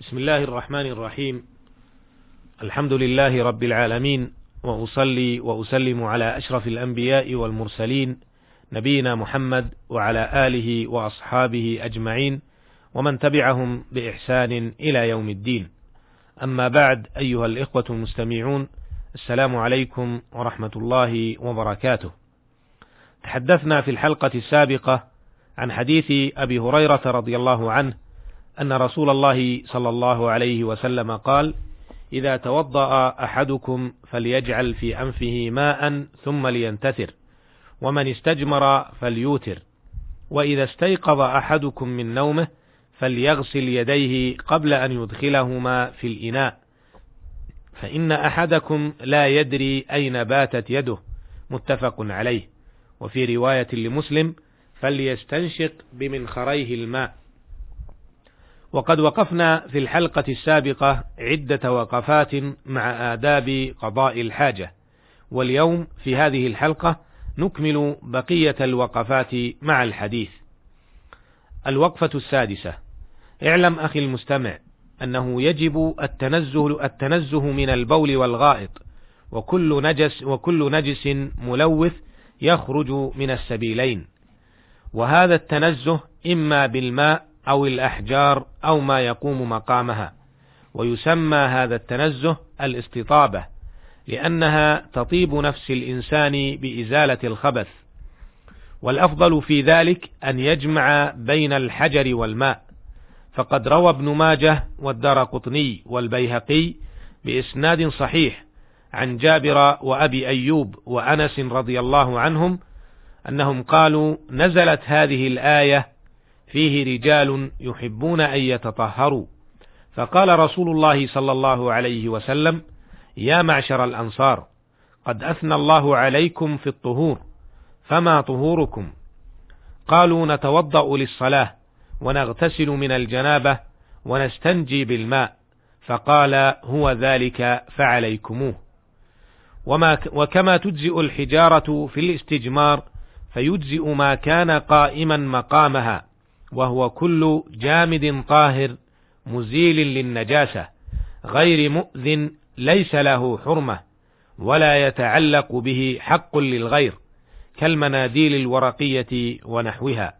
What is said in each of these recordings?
بسم الله الرحمن الرحيم. الحمد لله رب العالمين وأصلي وأسلم على أشرف الأنبياء والمرسلين نبينا محمد وعلى آله وأصحابه أجمعين ومن تبعهم بإحسان إلى يوم الدين. أما بعد أيها الإخوة المستمعون السلام عليكم ورحمة الله وبركاته. تحدثنا في الحلقة السابقة عن حديث أبي هريرة رضي الله عنه أن رسول الله صلى الله عليه وسلم قال: إذا توضأ أحدكم فليجعل في أنفه ماء ثم لينتثر، ومن استجمر فليوتر، وإذا استيقظ أحدكم من نومه فليغسل يديه قبل أن يدخلهما في الإناء، فإن أحدكم لا يدري أين باتت يده، متفق عليه، وفي رواية لمسلم: فليستنشق بمنخريه الماء. وقد وقفنا في الحلقة السابقة عدة وقفات مع آداب قضاء الحاجة، واليوم في هذه الحلقة نكمل بقية الوقفات مع الحديث. الوقفة السادسة: اعلم أخي المستمع أنه يجب التنزه التنزه من البول والغائط، وكل نجس وكل نجس ملوث يخرج من السبيلين، وهذا التنزه إما بالماء أو الأحجار أو ما يقوم مقامها، ويسمى هذا التنزه الاستطابة، لأنها تطيب نفس الإنسان بإزالة الخبث، والأفضل في ذلك أن يجمع بين الحجر والماء، فقد روى ابن ماجه والدار قطني والبيهقي بإسناد صحيح عن جابر وأبي أيوب وأنس رضي الله عنهم أنهم قالوا نزلت هذه الآية فيه رجال يحبون أن يتطهروا. فقال رسول الله صلى الله عليه وسلم يا معشر الأنصار قد أثنى الله عليكم في الطهور فما طهوركم؟ قالوا نتوضأ للصلاة ونغتسل من الجنابة ونستنجي بالماء. فقال هو ذلك فعليكموه. وما وكما تجزئ الحجارة في الاستجمار فيجزئ ما كان قائما مقامها. وهو كل جامد طاهر مزيل للنجاسة غير مؤذن ليس له حرمة ولا يتعلق به حق للغير كالمناديل الورقية ونحوها.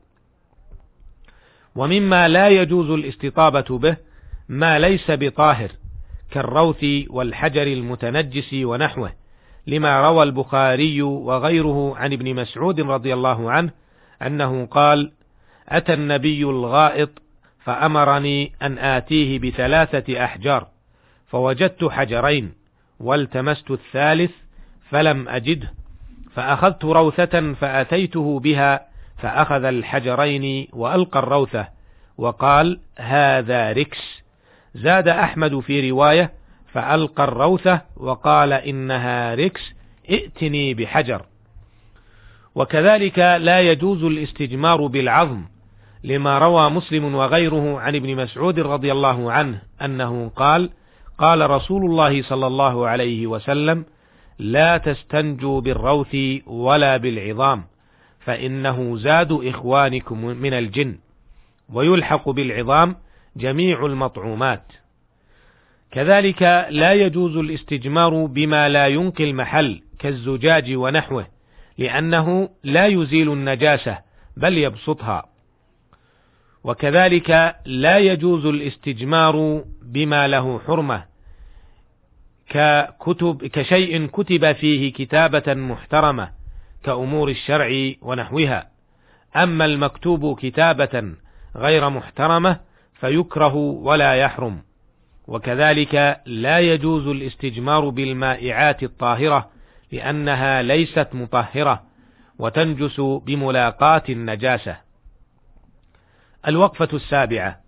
ومما لا يجوز الاستطابة به ما ليس بطاهر كالروث والحجر المتنجس ونحوه لما روى البخاري وغيره عن ابن مسعود رضي الله عنه أنه قال أتى النبي الغائط فأمرني أن آتيه بثلاثة أحجار فوجدت حجرين والتمست الثالث فلم أجده فأخذت روثة فأتيته بها فأخذ الحجرين وألقى الروثة وقال هذا ركس زاد أحمد في رواية فألقى الروثة وقال إنها ركس ائتني بحجر وكذلك لا يجوز الاستجمار بالعظم لما روى مسلم وغيره عن ابن مسعود رضي الله عنه أنه قال قال رسول الله صلى الله عليه وسلم لا تستنجوا بالروث ولا بالعظام فإنه زاد إخوانكم من الجن ويلحق بالعظام جميع المطعومات. كذلك لا يجوز الاستجمار بما لا ينقي المحل كالزجاج ونحوه لأنه لا يزيل النجاسة بل يبسطها. وكذلك لا يجوز الاستجمار بما له حرمة. ككتب كشيء كتب فيه كتابة محترمة كأمور الشرع ونحوها. أما المكتوب كتابة غير محترمة فيكره ولا يحرم. وكذلك لا يجوز الاستجمار بالمائعات الطاهرة لأنها ليست مطهرة وتنجس بملاقاة النجاسة. الوقفة السابعة.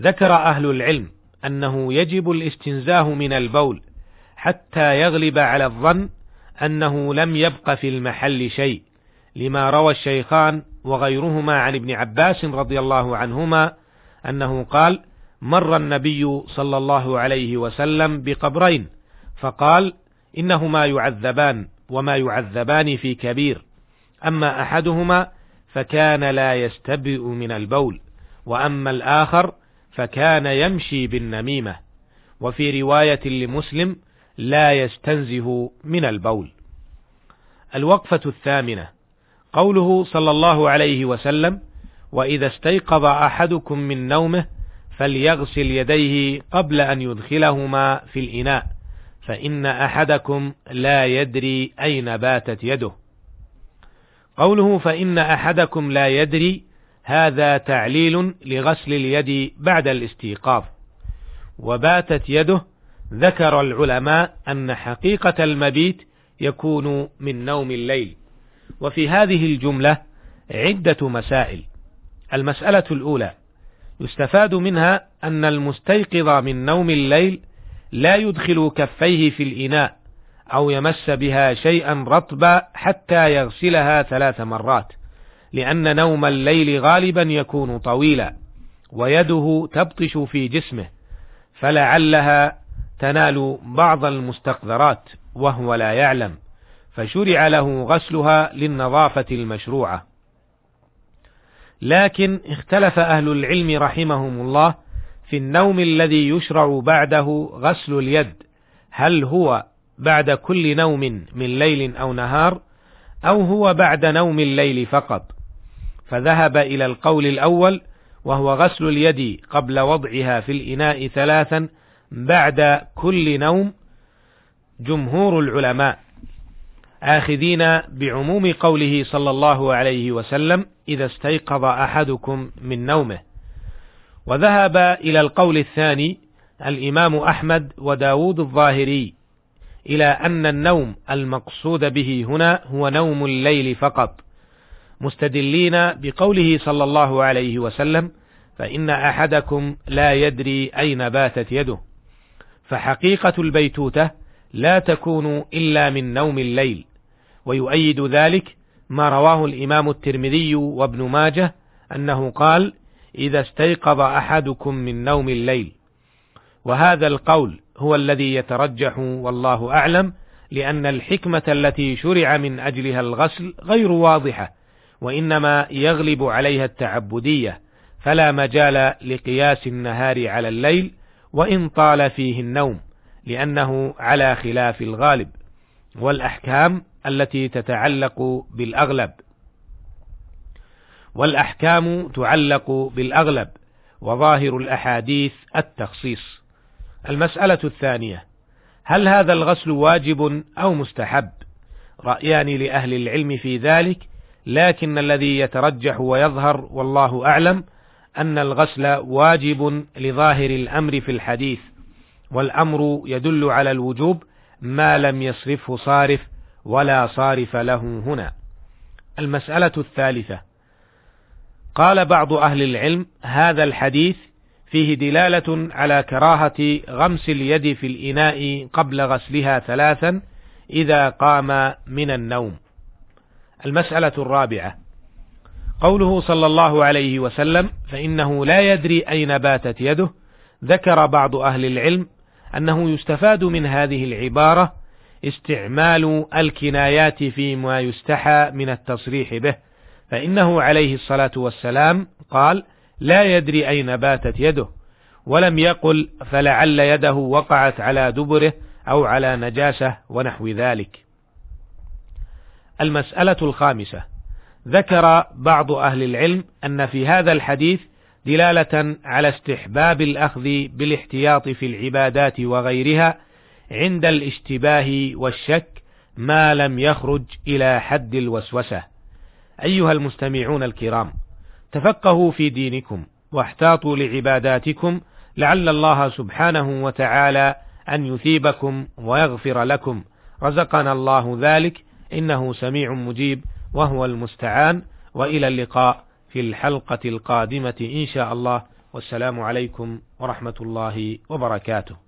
ذكر أهل العلم أنه يجب الاستنزاه من البول حتى يغلب على الظن أنه لم يبق في المحل شيء، لما روى الشيخان وغيرهما عن ابن عباس رضي الله عنهما أنه قال: مر النبي صلى الله عليه وسلم بقبرين فقال إنهما يعذبان وما يعذبان في كبير أما أحدهما فكان لا يستبرئ من البول وأما الآخر فكان يمشي بالنميمة. وفي رواية لمسلم لا يستنزه من البول. الوقفة الثامنة. قوله صلى الله عليه وسلم وإذا استيقظ أحدكم من نومه فليغسل يديه قبل أن يدخلهما في الإناء فإن أحدكم لا يدري أين باتت يده. قوله فإن أحدكم لا يدري هذا تعليل لغسل اليد بعد الاستيقاظ. وباتت يده ذكر العلماء أن حقيقة المبيت يكون من نوم الليل. وفي هذه الجملة عدة مسائل. المسألة الأولى يستفاد منها أن المستيقظ من نوم الليل لا يدخل كفيه في الإناء أو يمس بها شيئا رطبا حتى يغسلها ثلاث مرات. لأن نوم الليل غالبا يكون طويلا ويده تبطش في جسمه فلعلها تنال بعض المستقذرات وهو لا يعلم فشرع له غسلها للنظافة المشروعة. لكن اختلف أهل العلم رحمهم الله في النوم الذي يشرع بعده غسل اليد هل هو بعد كل نوم من ليل أو نهار أو هو بعد نوم الليل فقط. فذهب إلى القول الأول وهو غسل اليد قبل وضعها في الإناء ثلاثا بعد كل نوم. جمهور العلماء آخذين بعموم قوله صلى الله عليه وسلم إذا استيقظ أحدكم من نومه. وذهب إلى القول الثاني الإمام أحمد وداود الظاهري. إلى أن النوم المقصود به هنا هو نوم الليل فقط. مستدلين بقوله صلى الله عليه وسلم فإن أحدكم لا يدري أين باتت يده. فحقيقة البيتوتة لا تكون إلا من نوم الليل. ويؤيد ذلك ما رواه الإمام الترمذي وابن ماجه أنه قال إذا استيقظ أحدكم من نوم الليل وهذا القول هو الذي يترجح والله أعلم لأن الحكمة التي شرع من أجلها الغسل غير واضحة. وإنما يغلب عليها التعبدية فلا مجال لقياس النهار على الليل وإن طال فيه النوم لأنه على خلاف الغالب. والأحكام التي تتعلق بالأغلب. والأحكام تعلق بالأغلب وظاهر الأحاديث التخصيص. المسألة الثانية هل هذا الغسل واجب أو مستحب؟ رأيان لأهل العلم في ذلك لكن الذي يترجح ويظهر والله أعلم أن الغسل واجب لظاهر الأمر في الحديث والأمر يدل على الوجوب ما لم يصرفه صارف ولا صارف له هنا المسألة الثالثة قال بعض أهل العلم هذا الحديث فيه دلالة على كراهة غمس اليد في الإناء قبل غسلها ثلاثا إذا قام من النوم. المسألة الرابعة. قوله صلى الله عليه وسلم فإنه لا يدري أين باتت يده. ذكر بعض أهل العلم أنه يستفاد من هذه العبارة استعمال الكنايات فيما يستحى من التصريح به. فإنه عليه الصلاة والسلام قال لا يدري أين باتت يده. ولم يقل فلعل يده وقعت على دبره أو على نجاسة ونحو ذلك. المسألة الخامسة ذكر بعض أهل العلم أن في هذا الحديث دلالة على استحباب الأخذ بالاحتياط في العبادات وغيرها عند الاشتباه والشك ما لم يخرج إلى حد الوسوسة. أيها المستمعون الكرام، تفقهوا في دينكم واحتاطوا لعباداتكم لعل الله سبحانه وتعالى أن يثيبكم ويغفر لكم رزقنا الله ذلك إنه سميع مجيب وهو المستعان وإلى اللقاء في الحلقة القادمة إن شاء الله والسلام عليكم ورحمة الله وبركاته